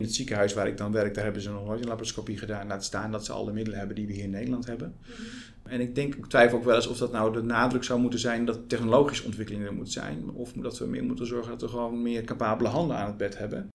In het ziekenhuis waar ik dan werk, daar hebben ze nog nooit een laparoscopie gedaan. Laat staan dat ze alle middelen hebben die we hier in Nederland hebben. En ik denk, ik twijfel ook wel eens of dat nou de nadruk zou moeten zijn dat technologische ontwikkeling er moet zijn. Of dat we meer moeten zorgen dat we gewoon meer capabele handen aan het bed hebben.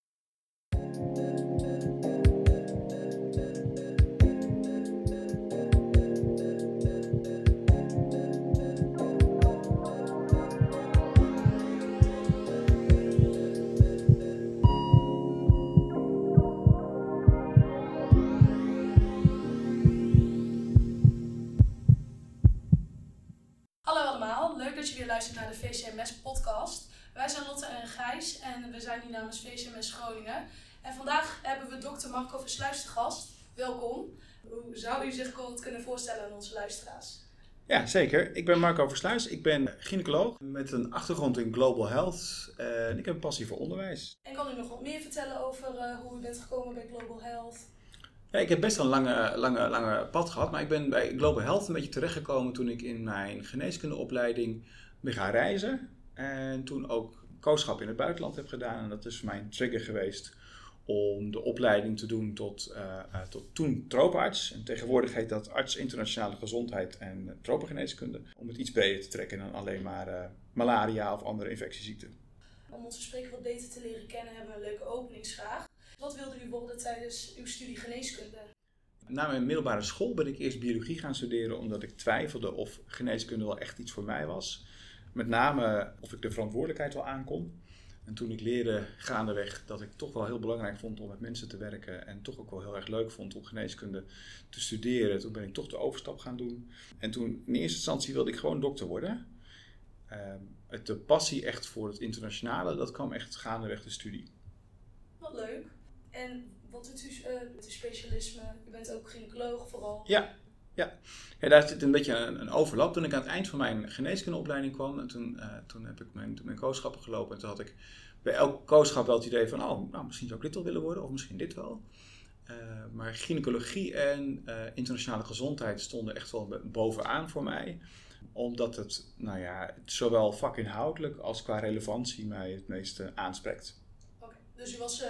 Je weer luistert naar de VCMS podcast. Wij zijn Lotte en Gijs en we zijn hier namens VCMS Groningen. En vandaag hebben we dokter Marco Versluis te gast. Welkom. Hoe zou u zich kort kunnen voorstellen aan onze luisteraars? Ja, zeker. Ik ben Marco Versluis. Ik ben gynaecoloog met een achtergrond in Global Health. En ik heb een passie voor onderwijs. En kan u nog wat meer vertellen over eh, hoe u bent gekomen bij Global Health? Ja, ik heb best een lange, lange, lange pad gehad, maar ik ben bij Global Health een beetje terechtgekomen toen ik in mijn geneeskundeopleiding ben gaan reizen. En toen ook kooschap in het buitenland heb gedaan. En dat is voor mij een trigger geweest om de opleiding te doen tot, eh, eh, tot toen trooparts. En tegenwoordig heet dat arts internationale gezondheid en tropengeneeskunde. Om het iets breder te trekken dan alleen maar eh, malaria of andere infectieziekten. Om onze spreker wat beter te leren kennen hebben we een leuke openingsvraag. Wat wilde u worden tijdens uw studie geneeskunde? Na mijn middelbare school ben ik eerst biologie gaan studeren omdat ik twijfelde of geneeskunde wel echt iets voor mij was. Met name of ik de verantwoordelijkheid wel aankon. En toen ik leerde gaandeweg dat ik toch wel heel belangrijk vond om met mensen te werken en toch ook wel heel erg leuk vond om geneeskunde te studeren, toen ben ik toch de overstap gaan doen. En toen in eerste instantie wilde ik gewoon dokter worden. Ehm, het- de passie echt voor het internationale, dat kwam echt gaandeweg de studie. Wat leuk. En wat doet u met uw specialisme? U bent ook gynaecoloog vooral. Ja, ja. ja daar zit een beetje een, een overlap. Toen ik aan het eind van mijn geneeskundeopleiding kwam, en toen, eh, toen heb ik mijn, mijn kooschappen gelopen. En toen had ik bij elk kooschap wel het idee van, oh, nou, misschien zou ik dit wel willen worden, of misschien dit wel. Eh, maar gynaecologie en eh, internationale gezondheid stonden echt wel bovenaan voor mij. Omdat het, nou ja, het zowel vakinhoudelijk als qua relevantie mij het meeste aanspreekt. Oké. Dus u was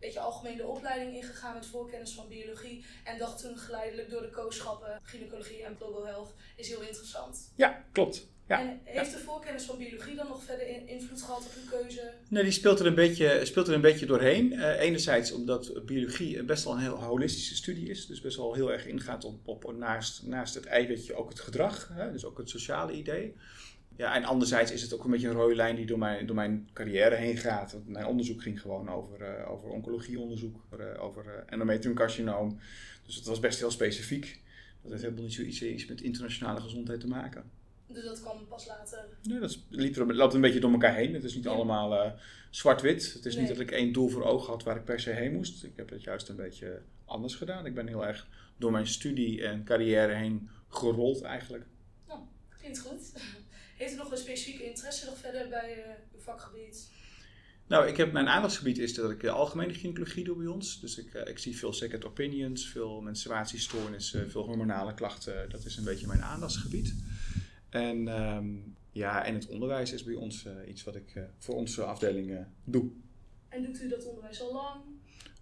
beetje algemeen de opleiding ingegaan met voorkennis van biologie. En dacht toen geleidelijk door de kooschappen, gynaecologie en global health is heel interessant. Ja, klopt. Ja. En heeft de voorkennis van biologie dan nog verder in- invloed gehad op uw keuze? Nee, die speelt er een beetje, speelt er een beetje doorheen. Eh, enerzijds omdat biologie best wel een heel holistische studie is. Dus best wel heel erg ingaat op, op naast, naast het eiwitje ook het gedrag. Hè, dus ook het sociale idee. Ja, en anderzijds is het ook een beetje een rode lijn die door mijn, door mijn carrière heen gaat. Want mijn onderzoek ging gewoon over, eh, over oncologieonderzoek, over, eh, over eh, endometriumcarcinoom. Dus het was best heel specifiek. Dat heeft helemaal niet zoiets iets met internationale gezondheid te maken. Dus dat kwam pas later. Nee, dat liep er, loopt een beetje door elkaar heen. Het is niet Ja. allemaal zwart-wit. Het is niet dat ik één doel voor ogen had waar ik per se heen moest. Ik heb het juist een beetje anders gedaan. Ik ben heel erg door mijn studie en carrière heen gerold eigenlijk. Klinkt goed. Heeft u nog een specifieke interesse nog verder bij eh, uw vakgebied? Nou, ik heb, mijn aandachtsgebied is dat ik de algemene gynaecologie doe bij ons. Dus ik, eh, ik zie veel second opinions, veel menstruatiestoornissen, veel hormonale klachten. Dat is een beetje mijn aandachtsgebied. En, ehm, ja, en het onderwijs is bij ons eh, iets wat ik eh, voor onze afdeling eh, doe. En doet u dat onderwijs al lang?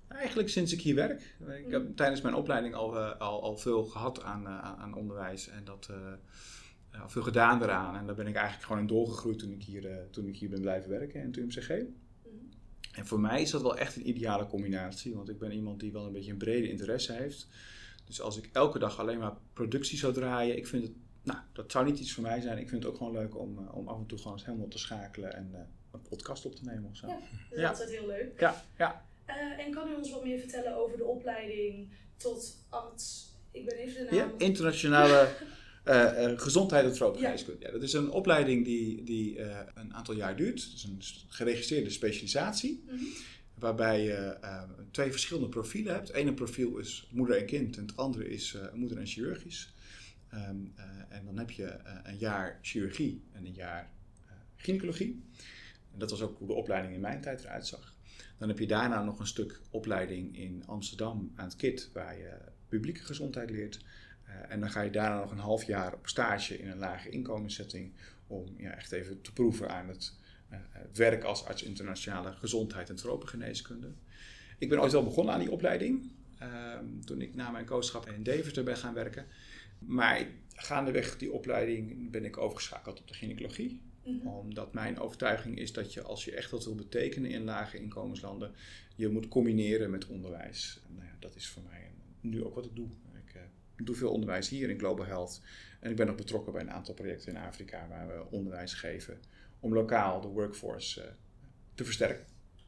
Eigenlijk sinds ik hier werk. Ik heb tijdens mijn opleiding al, eh, al, al veel gehad aan, eh, aan onderwijs en dat, eh, eh, al veel gedaan eraan. En daar ben ik eigenlijk gewoon in doorgegroeid toen ik hier, eh, toen ik hier ben blijven werken in het UMCG. Mhm. En voor mij is dat wel echt een ideale combinatie, want ik ben iemand die wel een beetje een brede interesse heeft. Dus als ik elke dag alleen maar productie zou draaien, ik vind het, nou, dat zou niet iets voor mij zijn. Ik vind het ook gewoon leuk om, eh, om af en toe gewoon eens helemaal te schakelen en eh, een podcast op te nemen of zo. Ja. Dat is Ja. altijd heel leuk. Ja, ja. En kan u ons wat meer vertellen over de opleiding tot arts? Ik ben even de Ja, naam. internationale eh, gezondheid en tropengeneeskunde. Ja. dat is een opleiding die, die eh, een aantal jaar duurt. Het is een geregistreerde specialisatie. Mhm. Waarbij je twee verschillende profielen hebt. Het ene profiel is moeder en kind en het andere is moeder en chirurgisch. Ehm, eh, en dan heb je een jaar chirurgie en een jaar gynaecologie. En dat was ook hoe de opleiding in mijn tijd eruit zag. Dan heb je daarna nog een stuk opleiding in Amsterdam aan het KIT, waar je publieke gezondheid leert. Eh, en dan ga je daarna nog een half jaar op stage in een lage inkomenssetting om ja, echt even te proeven aan het, eh, het werk als arts internationale gezondheid en tropengeneeskunde. Ik ben ooit wel begonnen aan die opleiding. Ehm, toen ik na mijn coachschap in Deventer ben gaan werken. Maar gaandeweg die opleiding ben ik overgeschakeld op de gynaecologie. Mhm. Omdat mijn overtuiging is dat je als je echt wat wil betekenen in lage inkomenslanden, je moet combineren met onderwijs. En, nou ja, dat is voor mij nu ook wat ik doe. Ik eh, doe veel onderwijs hier in Global Health. En ik ben nog betrokken bij een aantal projecten in Afrika waar we onderwijs geven om lokaal de workforce eh, te versterken.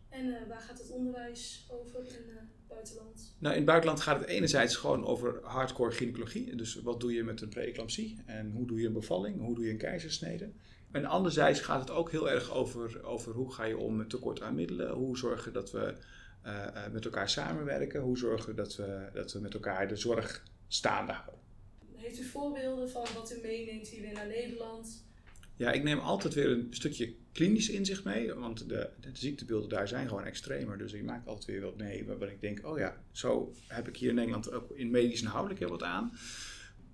En eh, waar gaat het onderwijs over in het buitenland? Nou, in het buitenland gaat het enerzijds gewoon over hardcore gynaecologie. Dus wat doe je met een preeclampsie en hoe doe je een bevalling, hoe doe je een keizersnede. En anderzijds gaat het ook heel erg over, over hoe ga je om met tekort aan middelen, hoe zorgen dat we eh, eh, met elkaar samenwerken, hoe zorgen dat we, dat we met elkaar de zorg staande houden. Heeft u voorbeelden van wat u meeneemt hier weer naar Nederland? Ja, ik neem altijd weer een stukje klinisch inzicht mee, want de, de ziektebeelden daar zijn gewoon extremer. Dus ik maak altijd weer wat mee waar ik denk, oh ja, zo heb ik hier in Nederland ook in medisch inhoudelijk heel wat aan.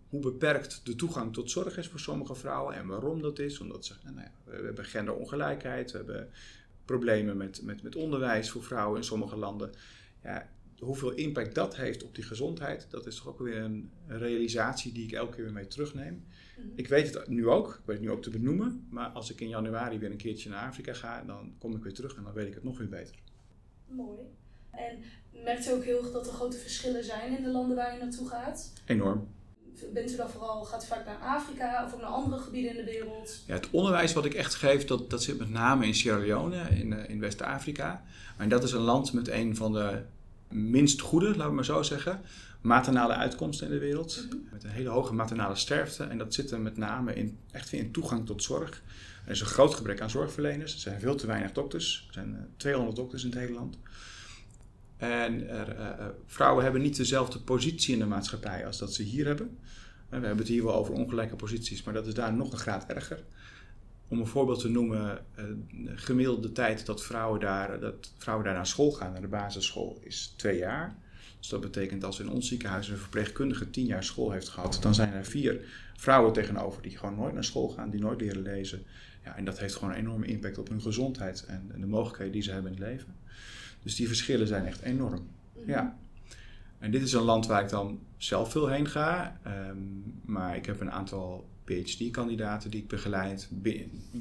Hoe beperkt de toegang tot zorg is voor sommige vrouwen en waarom dat is. Omdat ze, nou ja, we hebben genderongelijkheid, we hebben problemen met, met, met onderwijs voor vrouwen in sommige landen. Ja, hoeveel impact dat heeft op die gezondheid, dat is toch ook weer een realisatie die ik elke keer weer mee terugneem. Mhm. Ik weet het nu ook, ik weet het nu ook te benoemen, maar als ik in januari weer een keertje naar Afrika ga, dan kom ik weer terug en dan weet ik het nog weer beter. Mooi. En merkt u ook heel erg dat er grote verschillen zijn in de landen waar u naartoe gaat? Enorm. Bent u dan vooral, gaat u vaak naar Afrika of ook naar andere gebieden in de wereld? Ja, het onderwijs wat ik echt geef, dat, dat zit met name in Sierra Leone, in, eh, in West-Afrika. En dat is een land met een van de minst goede, laten we maar zo zeggen, maternale uitkomsten in de wereld. Mhm. Met een hele hoge maternale sterfte. En dat zit er met name in, echt in toegang tot zorg. Er is een groot gebrek aan zorgverleners. Er zijn veel te weinig dokters. Er zijn eh, 200 dokters in het hele land. En er, eh, eh, vrouwen hebben niet dezelfde positie in de maatschappij als dat ze hier hebben. Eh, we hebben het hier wel over ongelijke posities, maar dat is daar nog een graad erger. Om een voorbeeld te noemen, eh, de gemiddelde tijd dat vrouwen, daar, dat vrouwen daar naar school gaan, naar de basisschool, is twee jaar. Dus dat betekent als in ons ziekenhuis een verpleegkundige tien jaar school heeft gehad, dan zijn er vier vrouwen tegenover die gewoon nooit naar school gaan, die nooit leren lezen. Ja, en dat heeft gewoon een enorme impact op hun gezondheid en, en de mogelijkheden die ze hebben in het leven. Dus die verschillen zijn echt enorm. Mhm. Ja. En dit is een land waar ik dan zelf veel heen ga. ehm, maar ik heb een aantal PhD-kandidaten die ik begeleid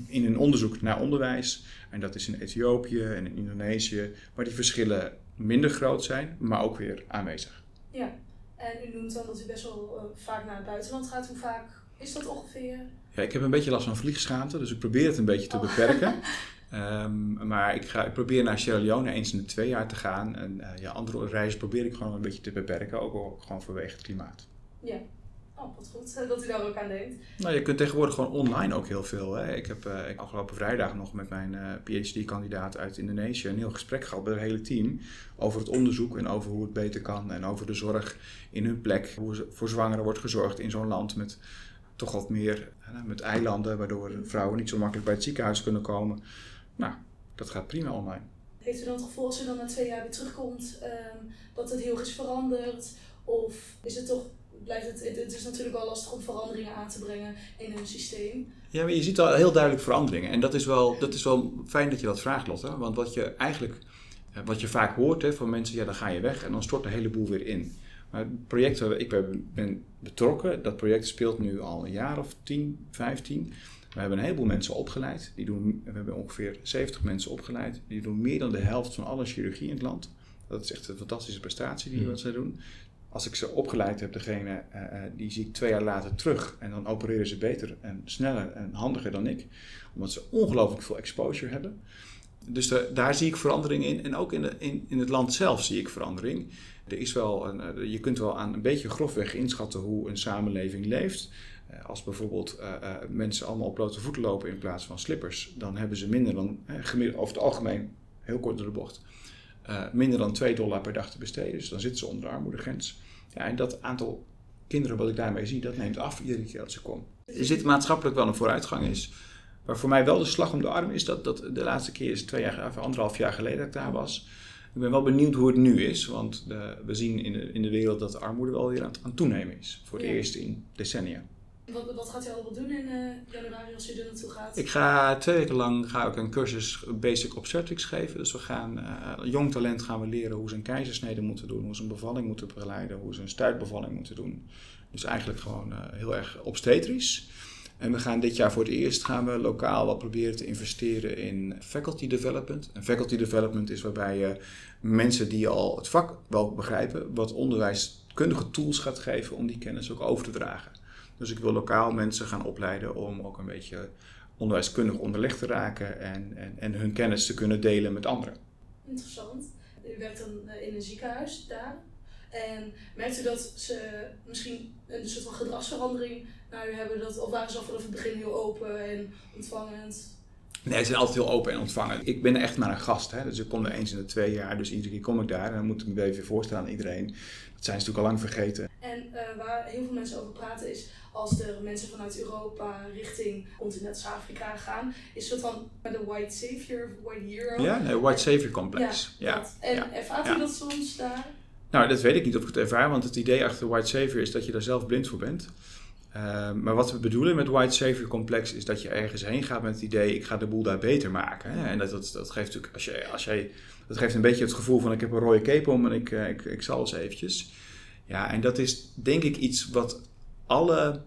in een onderzoek naar onderwijs. En dat is in Ethiopië en in Indonesië, waar die verschillen minder groot zijn, maar ook weer aanwezig. Ja. En u noemt dan dat u best wel eh, vaak naar het buitenland gaat. Hoe vaak is dat ongeveer? Ja, ik heb een beetje last van vliegschaamte, dus ik probeer het een beetje te Oh. beperken. Ehm, maar ik, ga, ik probeer naar Sierra Leone eens in de twee jaar te gaan. En eh, ja, andere reizen probeer ik gewoon een beetje te beperken, ook, ook gewoon vanwege het klimaat. Ja. Oh, wat goed dat u daar ook aan denkt. Nou, je kunt tegenwoordig gewoon online ook heel veel. Hè. Ik heb ik afgelopen vrijdag nog met mijn eh, PhD-kandidaat uit Indonesië een heel gesprek gehad met het hele team over het onderzoek en over hoe het beter kan en over de zorg in hun plek. Hoe voor zwangeren wordt gezorgd in zo'n land met toch wat meer met eilanden, waardoor vrouwen niet zo makkelijk bij het ziekenhuis kunnen komen. Nou, dat gaat prima online. Heeft u dan het gevoel als u dan na twee jaar weer terugkomt ehm, dat het heel erg is veranderd? Of is het toch, blijft het, het, het is natuurlijk wel lastig om veranderingen aan te brengen in hun systeem. Ja, maar je ziet al heel duidelijk veranderingen. En dat is wel, dat is wel fijn dat je dat vraagt, Lotte. Want wat je eigenlijk, eh, wat je vaak hoort hè, van mensen, ja, dan ga je weg en dan stort de hele boel weer in. Maar het project waar ik ben, ben betrokken, dat project speelt nu al een jaar of 10, 15. We hebben een heleboel mensen opgeleid. Die doen, we hebben ongeveer 70 mensen opgeleid. Die doen meer dan de helft van alle chirurgie in het land. Dat is echt een fantastische prestatie die Hmm. wat zij doen. Als ik ze opgeleid heb, degene, eh, eh, die zie ik twee jaar later terug. En dan opereren ze beter en sneller en handiger dan ik. Omdat ze ongelooflijk veel exposure hebben. Dus daar zie ik verandering in. En ook in, de, in, in het land zelf zie ik verandering. Er is wel een, eh, je kunt wel aan een beetje grofweg inschatten hoe een samenleving leeft. Als bijvoorbeeld mensen allemaal op blote voeten lopen in plaats van slippers, dan hebben ze minder dan, gemiddeld- over het algemeen, heel kort door de bocht, eh, minder dan 2 dollar per dag te besteden. Dus dan zitten ze onder de armoedegrens. Ja, en dat aantal kinderen wat ik daarmee zie, dat neemt af iedere keer dat ze komen. Er zit maatschappelijk wel een vooruitgang is. Waar voor mij wel de slag om de arm is, dat, dat de laatste keer is twee jaar, of anderhalf jaar geleden dat ik daar was. Ik ben wel benieuwd hoe het nu is, want de, we zien in de, in de wereld dat de armoede wel weer aan, aan toenemen is. Voor het Ja. eerst in decennia. Wat, wat gaat u allemaal doen in uh, januari als u er naartoe gaat? Ik ga twee weken lang ga ik een cursus Basic Obstetrics geven. Dus we gaan uh, jong talent gaan we leren hoe ze een keizersnede moeten doen, hoe ze een bevalling moeten begeleiden, hoe ze een stuitbevalling moeten doen. Dus eigenlijk gewoon heel erg obstetrisch. En we gaan dit jaar voor het eerst gaan we lokaal wat proberen te investeren in faculty development. En faculty development is waarbij je mensen die al het vak wel begrijpen, wat onderwijskundige tools gaat geven om die kennis ook over te dragen. Dus ik wil lokaal mensen gaan opleiden om ook een beetje onderwijskundig onderlegd te raken en, en, en hun kennis te kunnen delen met anderen. Interessant. U werkt dan eh, in een ziekenhuis daar. En merkt u dat ze misschien een soort van gedragsverandering naar u hebben? Dat, of waren ze al vanaf het begin heel open en ontvangend? Nee, ze zijn altijd heel open en ontvangend. Ik ben echt maar een gast. Hè? Dus ik kom er eens in de twee jaar. Dus iedere keer kom ik daar. En dan moet ik me even voorstellen aan iedereen. Dat zijn ze natuurlijk al lang vergeten. En uh, waar heel veel mensen over praten is als er mensen vanuit Europa richting continent Afrika gaan, is het van de white savior of white hero. Ja, nee, white savior complex. Ja, ja. En ja. ervaart u dat soms daar? Nou, dat weet ik niet of ik het ervaar, want het idee achter white savior is dat je daar zelf blind voor bent. Uh, maar wat we bedoelen met white savior complex is dat je ergens heen gaat met het idee, ik ga de boel daar beter maken. Hè? En dat, dat, dat geeft natuurlijk, als je, als jij, dat geeft een beetje het gevoel van ik heb een rode cape om en ik, ik, ik zal eens eventjes. Ja, en dat is denk ik iets wat alle,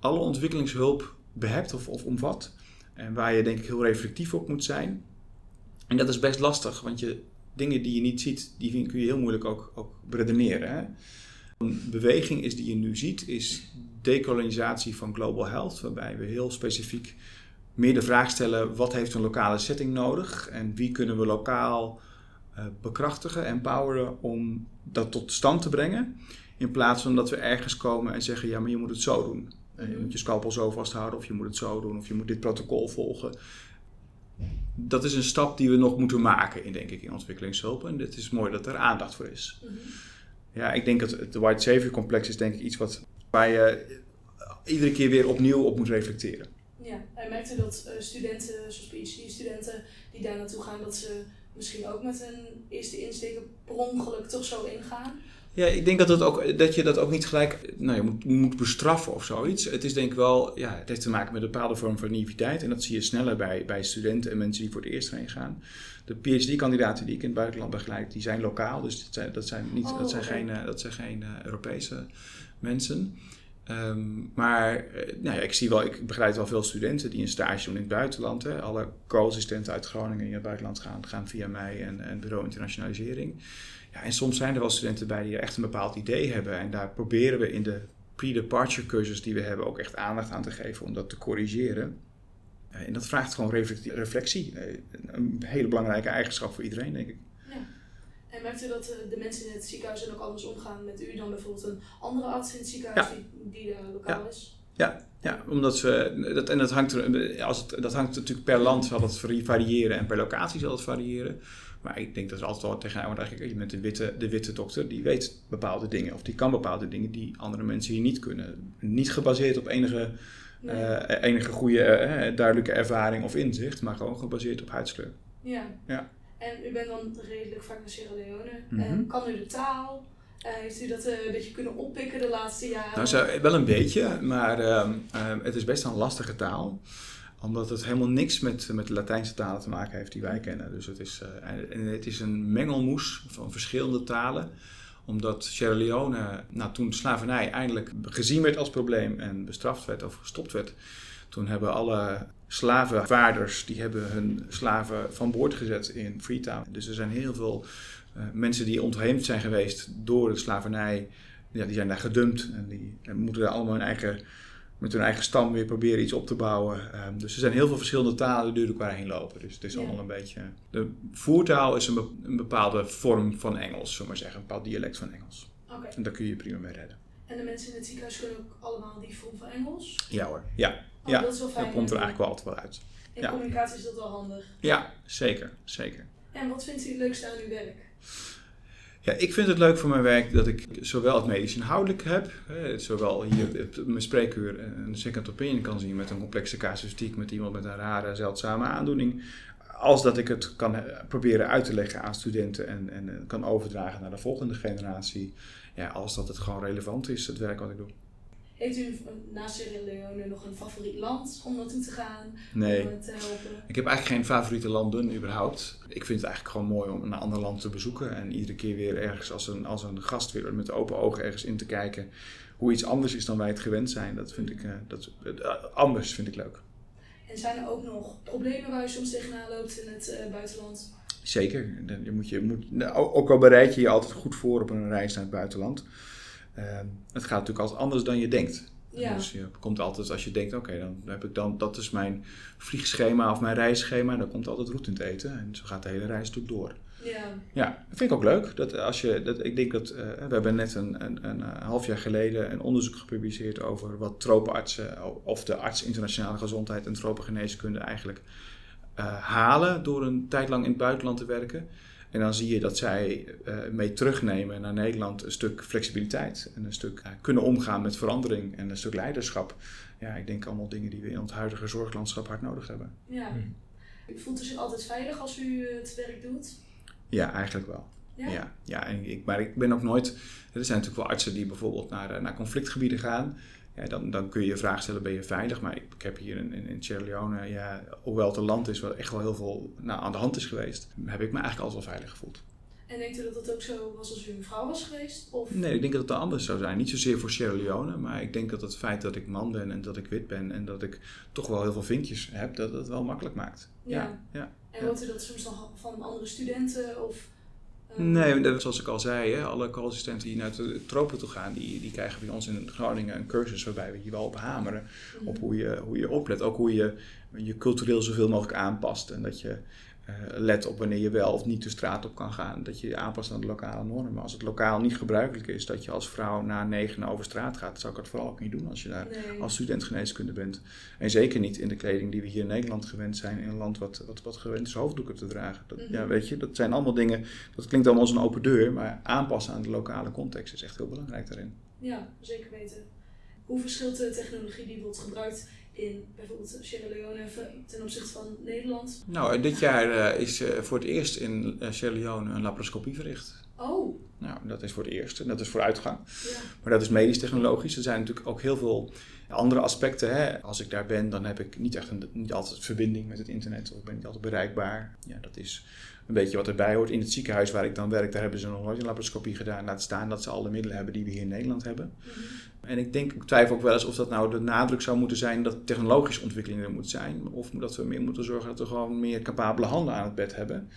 alle ontwikkelingshulp behept of, of omvat. En waar je denk ik heel reflectief op moet zijn. En dat is best lastig, want je, dingen die je niet ziet, die kun je heel moeilijk ook, ook beredeneren. Hè? Een beweging is die je nu ziet, is decolonisatie van global health, waarbij we heel specifiek meer de vraag stellen: wat heeft een lokale setting nodig en wie kunnen we lokaal bekrachtigen, empoweren om dat tot stand te brengen. In plaats van dat we ergens komen en zeggen: ja, maar je moet het zo doen. Uh, je moet je scalpel zo vasthouden, of je moet het zo doen, of je moet dit protocol volgen. Dat is een stap die we nog moeten maken, in, denk ik, in ontwikkelingshulp. En het is mooi dat er aandacht voor is. Mm -hmm. Ja, ik denk dat het White Savior complex is denk ik iets wat, waar je iedere keer weer opnieuw op moet reflecteren. Ja, en merkte dat studenten, zoals PhD-studenten, die daar naartoe gaan, dat ze misschien ook met een eerste insteek per ongeluk toch zo ingaan? Ja, ik denk dat, het ook, dat je dat ook niet gelijk nou, je moet, moet bestraffen of zoiets. Het is denk ik wel, ja, het heeft te maken met een bepaalde vorm van naïviteit. En dat zie je sneller bij, bij studenten en mensen die voor het eerst heen gaan. De PhD-kandidaten die ik in het buitenland begeleid, die zijn lokaal. Dus dat zijn, dat zijn, niet, oh, dat zijn okay. geen, uh, dat zijn geen uh, Europese mensen. Um, maar uh, nou ja, ik zie wel, ik begeleid wel veel studenten die een stage doen in het buitenland. Hè. Alle co-assistenten uit Groningen in het buitenland gaan, gaan via mij en, en bureau internationalisering. Ja, en soms zijn er wel studenten bij die echt een bepaald idee hebben. En daar proberen we in de pre-departure cursus die we hebben ook echt aandacht aan te geven om dat te corrigeren. En dat vraagt gewoon reflectie. Een hele belangrijke eigenschap voor iedereen, denk ik. En merkt u dat de mensen in het ziekenhuis dan ook anders omgaan met u dan bijvoorbeeld een andere arts in het ziekenhuis ja. die, die daar lokaal ja. is? Ja, ja, omdat we, dat, en dat hangt, er, als het, dat hangt natuurlijk per land zal het variëren en per locatie zal het variëren. Maar ik denk dat er altijd wel tegen want eigenlijk, je bent de witte, de witte dokter, die weet bepaalde dingen. Of die kan bepaalde dingen die andere mensen hier niet kunnen. Niet gebaseerd op enige, nee. uh, enige goede, uh, duidelijke ervaring of inzicht, maar gewoon gebaseerd op huidskleur. Ja. ja. En u bent dan redelijk vaak naar Sierra Leone. Mm -hmm. kan u de taal? Uh, heeft u dat uh, een beetje kunnen oppikken de laatste jaren? Nou, zo, wel een beetje, maar uh, het is best een lastige taal omdat het helemaal niks met, met de Latijnse talen te maken heeft die wij kennen. Dus het is, uh, en het is een mengelmoes van verschillende talen. Omdat Sierra Leone, nou, toen slavernij eindelijk gezien werd als probleem en bestraft werd of gestopt werd, toen hebben alle slavenvaarders die hebben hun slaven van boord gezet in Freetown. Dus er zijn heel veel uh, mensen die ontheemd zijn geweest door de slavernij. Ja, die zijn daar gedumpt en die en moeten daar allemaal hun eigen met hun eigen stam weer proberen iets op te bouwen. Um, dus er zijn heel veel verschillende talen die door elkaar heen lopen. Dus het is ja. allemaal een beetje... De voertaal is een, be een, bepaalde vorm van Engels, zullen we maar zeggen. Een bepaald dialect van Engels. Okay. En daar kun je je prima mee redden. En de mensen in het ziekenhuis kunnen ook allemaal die vorm van Engels? Ja hoor, ja. Oh, ja. Dat is wel fijn. Dat komt er eigenlijk wel altijd wel uit. In ja. communicatie is dat wel handig. Ja, zeker, zeker. En wat vindt u het leukste aan uw werk? Ja, ik vind het leuk voor mijn werk dat ik zowel het medisch inhoudelijk heb, hè, zowel hier op mijn spreekuur een second opinion kan zien met een complexe casuïstiek met iemand met een rare, zeldzame aandoening, als dat ik het kan proberen uit te leggen aan studenten en, en kan overdragen naar de volgende generatie, ja, als dat het gewoon relevant is, het werk wat ik doe. Heeft u naast Sierra Leone nog een favoriet land om naartoe te gaan? Nee. Om te helpen? Ik heb eigenlijk geen favoriete landen überhaupt. Ik vind het eigenlijk gewoon mooi om een ander land te bezoeken. En iedere keer weer ergens als een, als een gast weer met open ogen ergens in te kijken. Hoe iets anders is dan wij het gewend zijn. Dat vind ik, eh, dat, eh, anders vind ik leuk. En zijn er ook nog problemen waar u soms tegenaan loopt in het eh, buitenland? Zeker. Je moet je, moet, nou, ook al bereid je je altijd goed voor op een reis naar het buitenland. Ehm, het gaat natuurlijk altijd anders dan je denkt. Ja. Dus je komt altijd, als je denkt, oké, dan heb ik dan, dat is mijn vliegschema of mijn reisschema, dan komt altijd route in het eten. En zo gaat de hele reis natuurlijk door. Ja. Ja, dat vind ik ook leuk. Dat als je, dat, ik denk dat, eh, we hebben net een, een, een, eh, half jaar geleden een onderzoek gepubliceerd over wat tropenartsen, of de arts internationale gezondheid en tropengeneeskunde eigenlijk halen door een tijd lang in het buitenland te werken. En dan zie je dat zij eh, mee terugnemen naar Nederland een stuk flexibiliteit en een stuk eh, kunnen omgaan met verandering en een stuk leiderschap. Ja, ik denk allemaal dingen die we in ons huidige zorglandschap hard nodig hebben. ja. Hmm. U voelt u zich altijd veilig als u eh, het werk doet? Ja, eigenlijk wel. Ja? Ja, ja en ik, maar ik ben ook nooit. Er zijn natuurlijk wel artsen die bijvoorbeeld naar, eh, naar conflictgebieden gaan. Ja, dan, dan kun je je vraag stellen: ben je veilig? Maar ik, ik heb hier in, in, in Sierra Leone, ja, hoewel het een land is waar echt wel heel veel nou, aan de hand is geweest, heb ik me eigenlijk altijd wel veilig gevoeld. En denkt u dat dat ook zo was als u een vrouw was geweest? Of? Nee, ik denk dat het anders zou zijn. Niet zozeer voor Sierra Leone, maar ik denk dat het feit dat ik man ben en dat ik wit ben en dat ik toch wel heel veel vinkjes heb, dat het wel makkelijk maakt. Ja. ja. En hoort u dat soms nog van andere studenten? Of, Nee, dat- zoals ik al zei, hè, alle co-assistenten die naar de tropen toe gaan, die, die krijgen bij ons in Groningen een cursus waarbij we hier wel op hameren. Op hoe je, hoe je oplet. Ook hoe je je cultureel zoveel mogelijk aanpast. En dat je let op wanneer je wel of niet de straat op kan gaan. Dat je je aanpast aan de lokale normen. Als het lokaal niet gebruikelijk is dat je als vrouw na negen over straat gaat, zou ik het vooral ook niet doen als je daar Nee. als student geneeskunde bent. En zeker niet in de kleding die we hier in Nederland gewend zijn, in een land wat, wat, wat gewend is hoofddoeken te dragen. Dat, Mhm. ja, weet je, dat zijn allemaal dingen, dat klinkt allemaal als een open deur, maar aanpassen aan de lokale context is echt heel belangrijk daarin. Ja, zeker weten. Hoe verschilt de technologie die wordt gebruikt in bijvoorbeeld Sierra Leone ver- ten opzichte van Nederland? Nou, dit jaar eh, is eh, voor het eerst in eh, Sierra Leone een laparoscopie verricht. Oh, Nou, dat is voor het eerst en dat is vooruitgang. ja. Maar dat is medisch technologisch. Er zijn natuurlijk ook heel veel andere aspecten. Hè. Als ik daar ben, dan heb ik niet echt een, niet altijd verbinding met het internet of ben niet altijd bereikbaar. Ja, dat is een beetje wat erbij hoort. In het ziekenhuis waar ik dan werk, daar hebben ze nog nooit een laparoscopie gedaan. Laat staan dat ze alle middelen hebben die we hier in Nederland hebben. Mhm. En ik denk, ik twijfel ook wel eens of dat nou de nadruk zou moeten zijn dat technologische ontwikkeling er moet zijn. Of dat we meer moeten zorgen dat we gewoon meer capabele handen aan het bed hebben.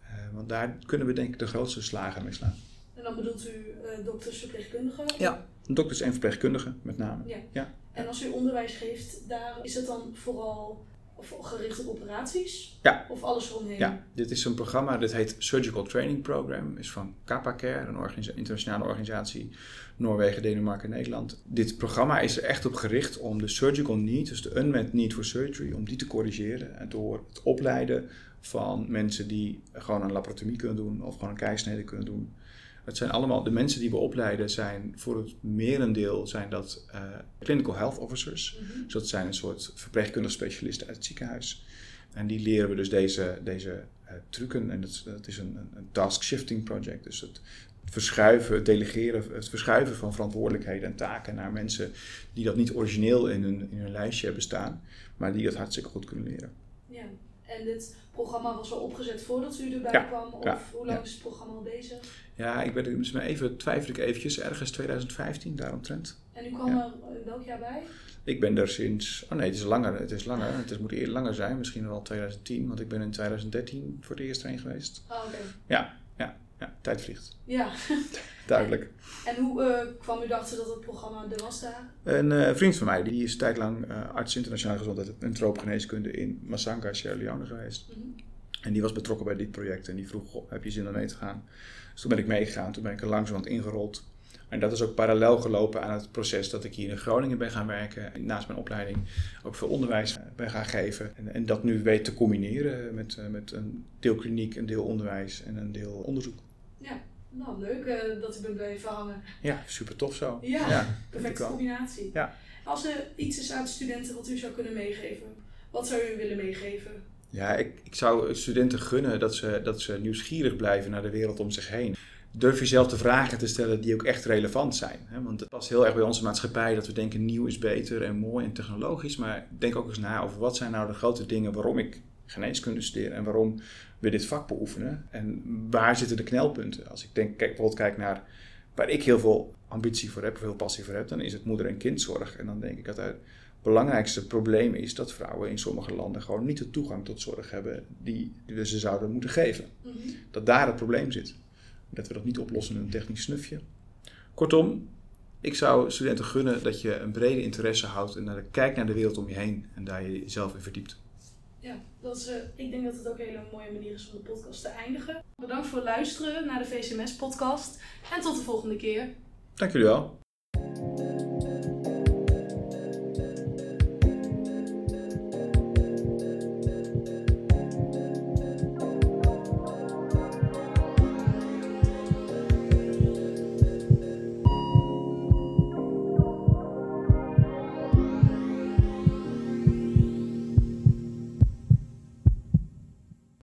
Eh, want daar kunnen we denk ik de grootste slagen mee slaan. En dan bedoelt u eh dokters, verpleegkundigen? Ja. Dokters en verpleegkundigen met name. Ja. Ja. En als u onderwijs geeft, daar is het dan vooral of gericht op operaties? Ja. Of alles eromheen? Ja, dit is een programma, dit heet Surgical Training Program, is van Kappa-Care, een organisa- internationale organisatie, Noorwegen, Denemarken en Nederland. Dit programma is er echt op gericht om de surgical need, dus de unmet need for surgery, om die te corrigeren en door het opleiden van mensen die gewoon een laparotomie kunnen doen of gewoon een keisnede kunnen doen. Het zijn allemaal, de mensen die we opleiden zijn voor het merendeel zijn dat eh, clinical health officers. Mhm. Dus dat zijn een soort verpleegkundige specialisten uit het ziekenhuis. En die leren we dus deze, deze eh, trucken. En dat, is- dat is een, een- een task shifting project. Dus het verschuiven, het delegeren, het verschuiven van verantwoordelijkheden en taken naar mensen die dat niet origineel in hun, in hun lijstje hebben staan, maar die dat hartstikke goed kunnen leren. Ja. En dit programma was al opgezet voordat u erbij Ja, kwam? Of ja, hoe lang ja. is het programma al bezig? Ja, ik ben dus even twijfel ik eventjes, ergens 2015 daaromtrent. En u kwam er in welk jaar bij? Ik ben er sinds, oh nee, het is langer, het is langer, het is, moet eerder langer zijn, misschien wel 2010, want ik ben in 2013 voor het eerst heen geweest. Oh, oké. Ja, tijd vliegt. Ja. Duidelijk. En hoe eh, kwam u erachter dat het programma er was daar? Een eh, vriend van mij, die is tijdlang eh, arts internationale gezondheid en troopgeneeskunde in Masanga, Sierra Leone geweest. Mhm. En die was betrokken bij dit project en die vroeg, "Goh, heb je zin om mee te gaan? Dus toen ben ik meegegaan, toen ben ik er langzamerhand ingerold. En dat is ook parallel gelopen aan het proces dat ik hier in Groningen ben gaan werken. En naast mijn opleiding ook veel onderwijs ben gaan geven. En, en dat nu weet te combineren met, eh, met een deel kliniek, een deel onderwijs en een deel onderzoek. Ja. Nou, leuk eh, dat u bent blijven hangen. Ja, super tof zo. Ja, ik perfecte combinatie. Ja. Als er iets is aan de studenten wat u zou kunnen meegeven, wat zou u willen meegeven? Ja, ik, ik zou studenten gunnen dat ze, dat ze nieuwsgierig blijven naar de wereld om zich heen. durf jezelf de vragen te stellen die ook echt relevant zijn. Hè? Want het past heel erg bij onze maatschappij dat we denken nieuw is beter en mooi en technologisch. Maar denk ook eens na over wat zijn nou de grote dingen waarom ik geneeskunde studeer en waarom we dit vak beoefenen. En waar zitten de knelpunten? Als ik denk, kijk, bijvoorbeeld kijk naar waar ik heel veel ambitie voor heb, of heel passie voor heb, dan is het moeder- en kindzorg. En dan denk ik dat het belangrijkste probleem is dat vrouwen in sommige landen gewoon niet de toegang tot zorg hebben die we ze zouden moeten geven. Mhm. Dat daar het probleem zit. Dat we dat niet oplossen met een technisch snufje. Kortom, ik zou studenten gunnen dat je een brede interesse houdt en naar kijkt naar de wereld om je heen en daar je jezelf in verdiept. Ja, dat is, eh, ik denk dat het ook een hele mooie manier is om de podcast te eindigen. Bedankt voor het luisteren naar de VCMS-podcast en tot de volgende keer. Dank jullie wel.